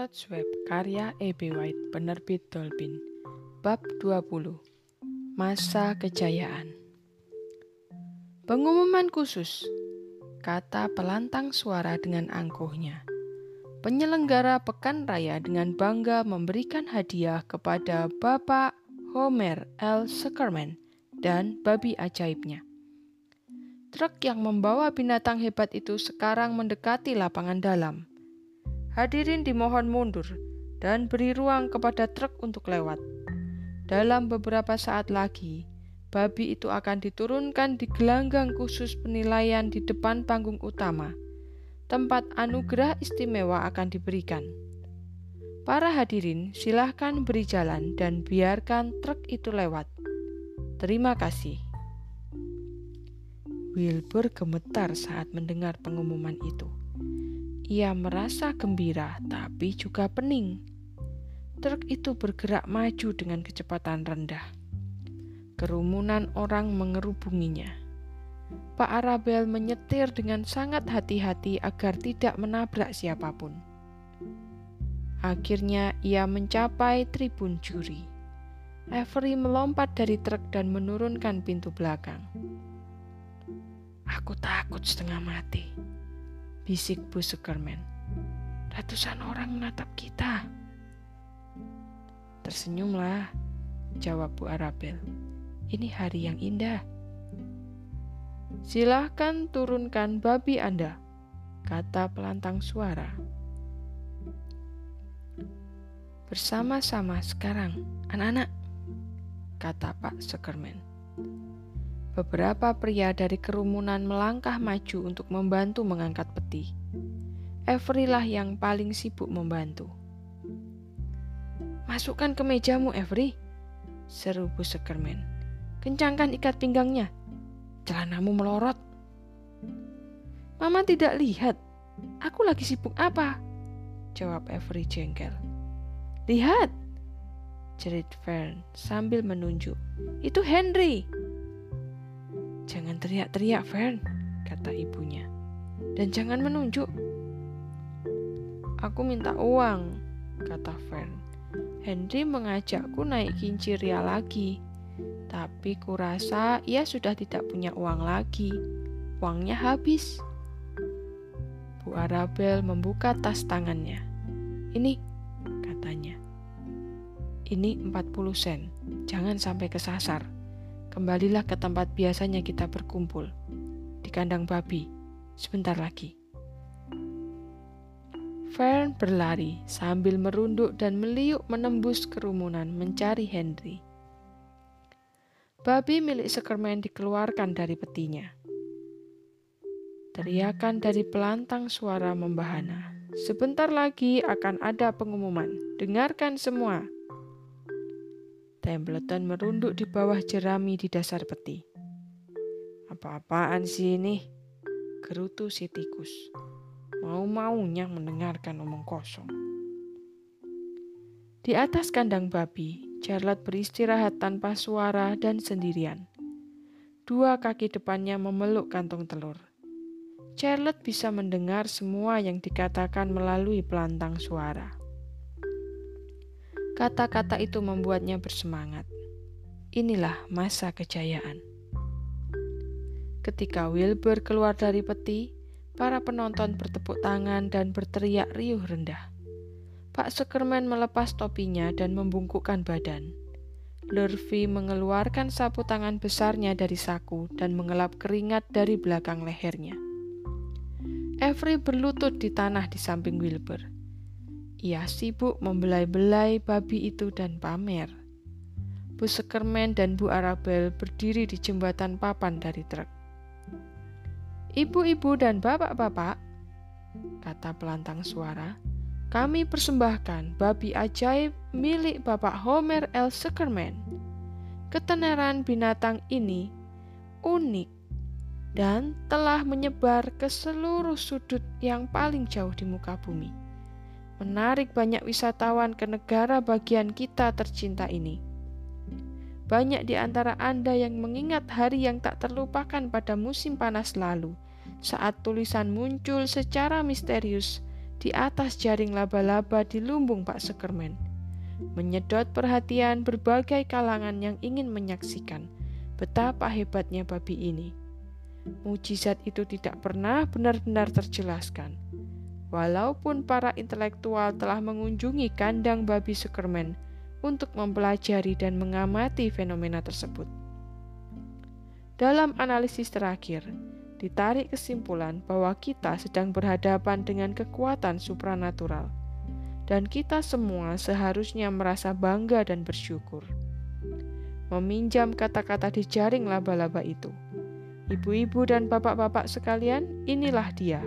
Charlotte Swab, karya E.B. White, penerbit Dolphin. Bab 20. Masa Kejayaan. Pengumuman khusus. Kata pelantang suara dengan angkuhnya. Penyelenggara Pekan Raya dengan bangga memberikan hadiah kepada Bapak Homer L. Zuckerman dan babi ajaibnya. Truk yang membawa binatang hebat itu sekarang mendekati lapangan dalam. Hadirin dimohon mundur dan beri ruang kepada truk untuk lewat. Dalam beberapa saat lagi, babi itu akan diturunkan di gelanggang khusus penilaian di depan panggung utama. Tempat anugerah istimewa akan diberikan. Para hadirin, silahkan beri jalan dan biarkan truk itu lewat. Terima kasih. Wilbur gemetar saat mendengar pengumuman itu. Ia merasa gembira, tapi juga pening. Truk itu bergerak maju dengan kecepatan rendah. Kerumunan orang mengerubunginya. Pak Arabel menyetir dengan sangat hati-hati agar tidak menabrak siapa pun. Akhirnya ia mencapai tribun juri. Avery melompat dari truk dan menurunkan pintu belakang. Aku takut setengah mati, bisik Bu Sukerman. Ratusan orang menatap kita. Tersenyumlah, jawab Bu Arabel. Ini hari yang indah. Silahkan turunkan babi Anda, kata pelantang suara. Bersama-sama sekarang, anak-anak, kata Pak Sukerman. Beberapa pria dari kerumunan melangkah maju untuk membantu mengangkat peti. Avery lah yang paling sibuk membantu. Masukkan ke mejamu, Avery, seru Bu Sekerman. Kencangkan ikat pinggangnya. Celanamu melorot. Mama tidak lihat. Aku lagi sibuk apa? Jawab Avery jengkel. Lihat, jerit Fern sambil menunjuk. Itu Henry. Jangan teriak-teriak, Fern, kata ibunya. Dan jangan menunjuk. Aku minta uang, kata Fern. Henry mengajakku naik kincir ria lagi. Tapi kurasa ia sudah tidak punya uang lagi. Uangnya habis. Bu Arabel membuka tas tangannya. Ini, katanya. Ini 40 sen. Jangan sampai kesasar. Kembalilah ke tempat biasanya kita berkumpul, di kandang babi, sebentar lagi. Fern berlari sambil merunduk dan meliuk menembus kerumunan mencari Henry. Babi milik Sekerman dikeluarkan dari petinya. Teriakan dari pelantang suara membahana. Sebentar lagi akan ada pengumuman. Dengarkan semua. Templeton merunduk di bawah jerami di dasar peti. Apa-apaan sih ini? Gerutu si tikus. Mau-maunya mendengarkan omong kosong. Di atas kandang babi, Charlotte beristirahat tanpa suara dan sendirian. Dua kaki depannya memeluk kantong telur. Charlotte bisa mendengar semua yang dikatakan melalui pelantang suara. Kata-kata itu membuatnya bersemangat. Inilah masa kejayaan. Ketika Wilbur keluar dari peti, para penonton bertepuk tangan dan berteriak riuh rendah. Pak Sukerman melepas topinya dan membungkukkan badan. Lurvy mengeluarkan sapu tangan besarnya dari saku dan mengelap keringat dari belakang lehernya. Avery berlutut di tanah di samping Wilbur. Ia sibuk membelai-belai babi itu dan pamer. Bu Sekermen dan Bu Arabel berdiri di jembatan papan dari truk. Ibu-ibu dan bapak-bapak, kata pelantang suara, kami persembahkan babi ajaib milik Bapak Homer L. Sekerman. Ketenaran binatang ini unik dan telah menyebar ke seluruh sudut yang paling jauh di muka bumi menarik banyak wisatawan ke negara bagian kita tercinta ini. Banyak di antara Anda yang mengingat hari yang tak terlupakan pada musim panas lalu, saat tulisan muncul secara misterius di atas jaring laba-laba di lumbung Pak Sekermen, menyedot perhatian berbagai kalangan yang ingin menyaksikan betapa hebatnya babi ini. Mujizat itu tidak pernah benar-benar terjelaskan. Walaupun para intelektual telah mengunjungi kandang babi Sekermen untuk mempelajari dan mengamati fenomena tersebut. Dalam analisis terakhir, ditarik kesimpulan bahwa kita sedang berhadapan dengan kekuatan supranatural, dan kita semua seharusnya merasa bangga dan bersyukur. Meminjam kata-kata di jaring laba-laba itu, ibu-ibu dan bapak-bapak sekalian, inilah dia,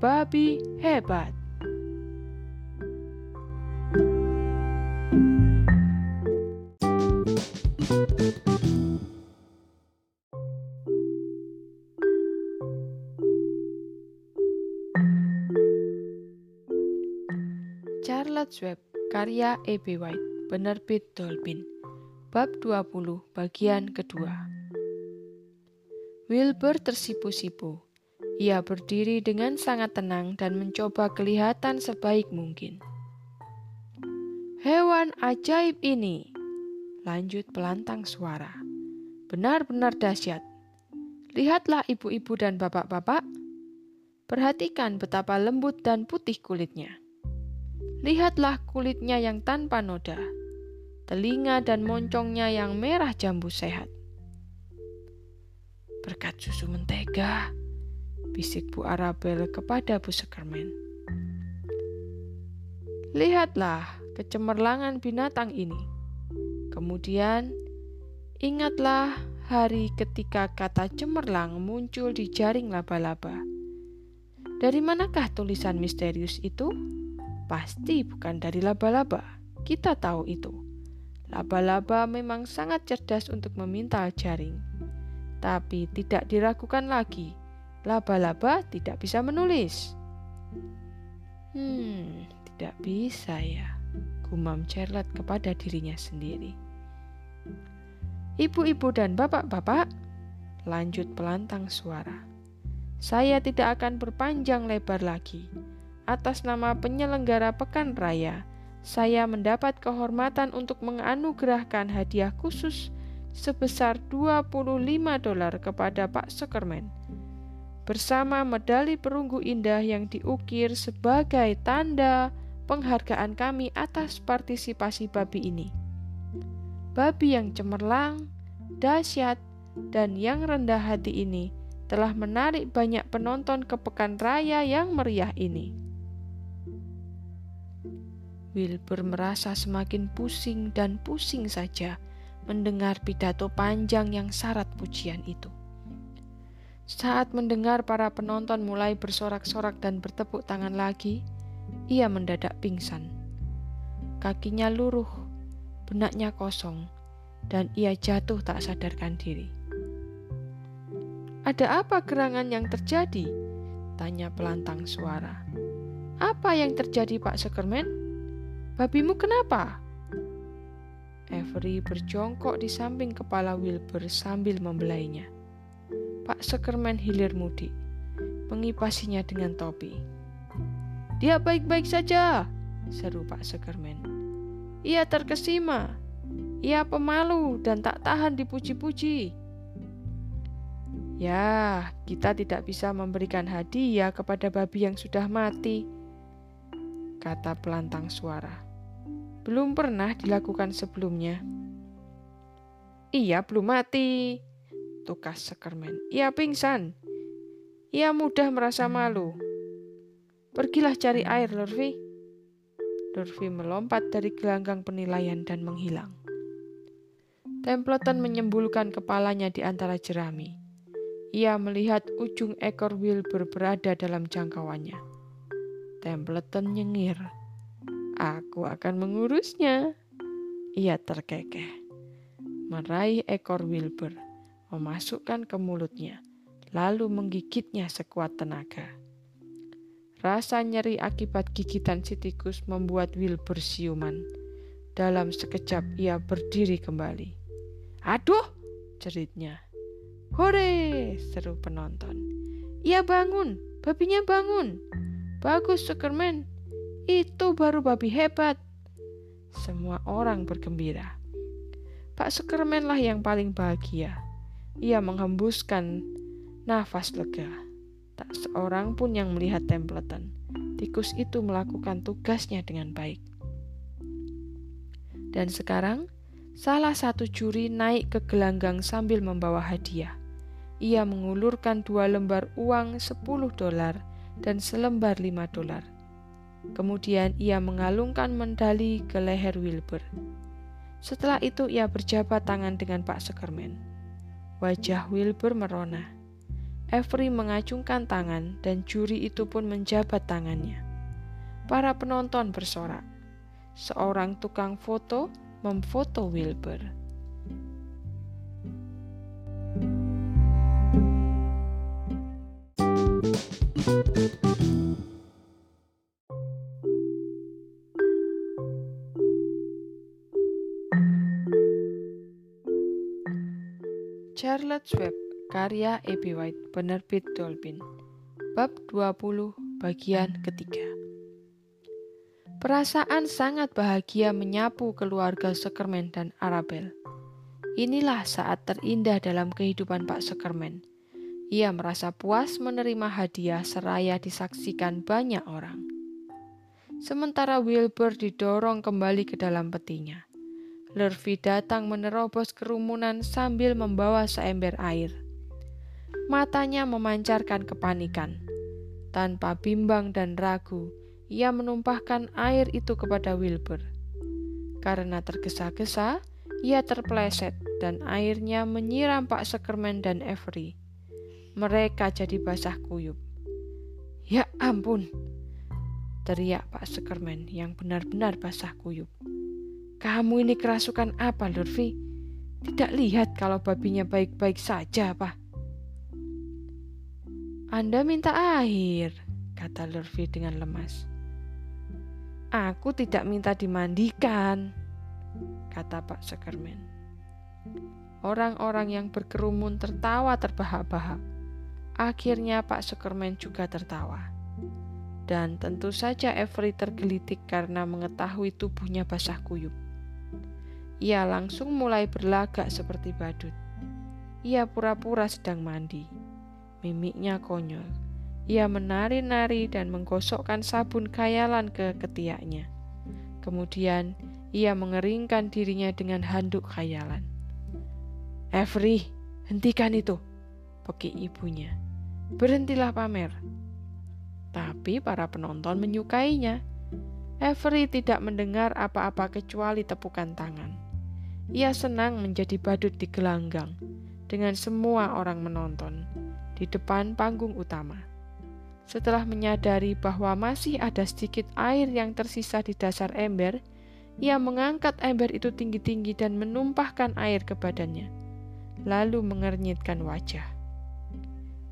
babi hebat. Charlotte Web, karya E.B. White, penerbit Dolphin. Bab 20, bagian kedua. Wilbur tersipu-sipu. Ia berdiri dengan sangat tenang dan mencoba kelihatan sebaik mungkin. Hewan ajaib ini, lanjut pelantang suara. Benar-benar dahsyat. Lihatlah ibu-ibu dan bapak-bapak. Perhatikan betapa lembut dan putih kulitnya. Lihatlah kulitnya yang tanpa noda, telinga dan moncongnya yang merah jambu sehat. Berkat susu mentega, bisik Bu Arabel kepada Bu Sekermen. Lihatlah kecemerlangan binatang ini. Kemudian, ingatlah hari ketika kata cemerlang muncul di jaring laba-laba. Dari manakah tulisan misterius itu? Pasti bukan dari laba-laba. Kita tahu itu. Laba-laba memang sangat cerdas untuk memintal jaring. Tapi tidak diragukan lagi. Laba-laba tidak bisa menulis. Hmm, tidak bisa ya. Gumam Charlotte kepada dirinya sendiri. Ibu-ibu dan bapak-bapak, lanjut pelantang suara. Saya tidak akan berpanjang lebar lagi atas nama penyelenggara Pekan Raya, saya mendapat kehormatan untuk menganugerahkan hadiah khusus sebesar 25 dolar kepada Pak Sekermen bersama medali perunggu indah yang diukir sebagai tanda penghargaan kami atas partisipasi babi ini. Babi yang cemerlang, dahsyat, dan yang rendah hati ini telah menarik banyak penonton ke pekan raya yang meriah ini. Wilbur merasa semakin pusing dan pusing saja mendengar pidato panjang yang syarat pujian itu. Saat mendengar para penonton mulai bersorak-sorak dan bertepuk tangan lagi, ia mendadak pingsan. Kakinya luruh, benaknya kosong, dan ia jatuh tak sadarkan diri. Ada apa gerangan yang terjadi? Tanya pelantang suara. Apa yang terjadi Pak Sekermen? Babimu kenapa? Avery berjongkok di samping kepala Wilbur sambil membelainya. Pak Sekerman hilir mudik, mengipasinya dengan topi. Dia baik-baik saja, seru Pak Sekerman. Ia terkesima, ia pemalu dan tak tahan dipuji-puji. Ya, kita tidak bisa memberikan hadiah kepada babi yang sudah mati, kata pelantang suara belum pernah dilakukan sebelumnya. Ia belum mati, tukas Sekermen. Ia pingsan. Ia mudah merasa malu. Pergilah cari air, Lurvi. Lurvi melompat dari gelanggang penilaian dan menghilang. Templeton menyembulkan kepalanya di antara jerami. Ia melihat ujung ekor Wilbur berada dalam jangkauannya. Templeton nyengir. Aku akan mengurusnya. Ia terkekeh. Meraih ekor Wilbur, memasukkan ke mulutnya, lalu menggigitnya sekuat tenaga. Rasa nyeri akibat gigitan si tikus membuat Wilbur siuman. Dalam sekejap ia berdiri kembali. Aduh, ceritnya. Hore, seru penonton. Ia bangun, babinya bangun. Bagus, Superman, itu baru babi hebat. Semua orang bergembira. Pak Sukerman yang paling bahagia. Ia menghembuskan nafas lega. Tak seorang pun yang melihat Templeton. Tikus itu melakukan tugasnya dengan baik. Dan sekarang, salah satu juri naik ke gelanggang sambil membawa hadiah. Ia mengulurkan dua lembar uang 10 dolar dan selembar 5 dolar. Kemudian ia mengalungkan medali ke leher Wilbur. Setelah itu ia berjabat tangan dengan Pak Sekerman. Wajah Wilbur merona. Avery mengacungkan tangan dan juri itu pun menjabat tangannya. Para penonton bersorak seorang tukang foto memfoto Wilbur. Charlotte Webb, karya E.B. White, penerbit Dolphin. Bab 20, bagian ketiga. Perasaan sangat bahagia menyapu keluarga Sekermen dan Arabel. Inilah saat terindah dalam kehidupan Pak Sekermen. Ia merasa puas menerima hadiah seraya disaksikan banyak orang. Sementara Wilbur didorong kembali ke dalam petinya. Lurvy datang menerobos kerumunan sambil membawa seember air. Matanya memancarkan kepanikan. Tanpa bimbang dan ragu, ia menumpahkan air itu kepada Wilbur. Karena tergesa-gesa, ia terpleset dan airnya menyiram Pak Sekerman dan Avery. Mereka jadi basah kuyup. Ya ampun, teriak Pak Sekerman yang benar-benar basah kuyup. Kamu ini kerasukan apa, Lurvi? Tidak lihat kalau babinya baik-baik saja, Pak. Anda minta air, kata Lurvi dengan lemas. Aku tidak minta dimandikan, kata Pak Sekerman. Orang-orang yang berkerumun tertawa terbahak-bahak. Akhirnya Pak Sekerman juga tertawa. Dan tentu saja Avery tergelitik karena mengetahui tubuhnya basah kuyup. Ia langsung mulai berlagak seperti badut. Ia pura-pura sedang mandi. Mimiknya konyol ia menari-nari dan menggosokkan sabun kayalan ke ketiaknya. Kemudian ia mengeringkan dirinya dengan handuk khayalan. Every, hentikan itu, peki ibunya. Berhentilah pamer. Tapi para penonton menyukainya. Every tidak mendengar apa-apa kecuali tepukan tangan. Ia senang menjadi badut di gelanggang dengan semua orang menonton di depan panggung utama. Setelah menyadari bahwa masih ada sedikit air yang tersisa di dasar ember, ia mengangkat ember itu tinggi-tinggi dan menumpahkan air ke badannya, lalu mengernyitkan wajah.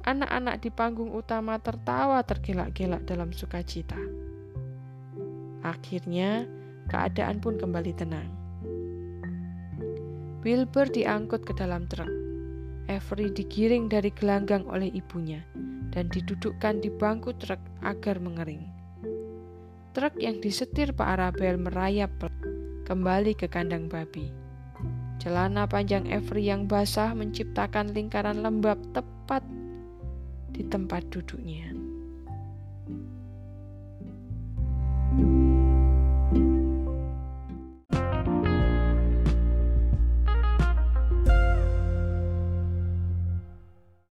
Anak-anak di panggung utama tertawa tergelak-gelak dalam sukacita. Akhirnya, keadaan pun kembali tenang. Wilbur diangkut ke dalam truk. Avery digiring dari gelanggang oleh ibunya dan didudukkan di bangku truk agar mengering. Truk yang disetir Pak Arabel merayap kembali ke kandang babi. Celana panjang Avery yang basah menciptakan lingkaran lembab tepat di tempat duduknya.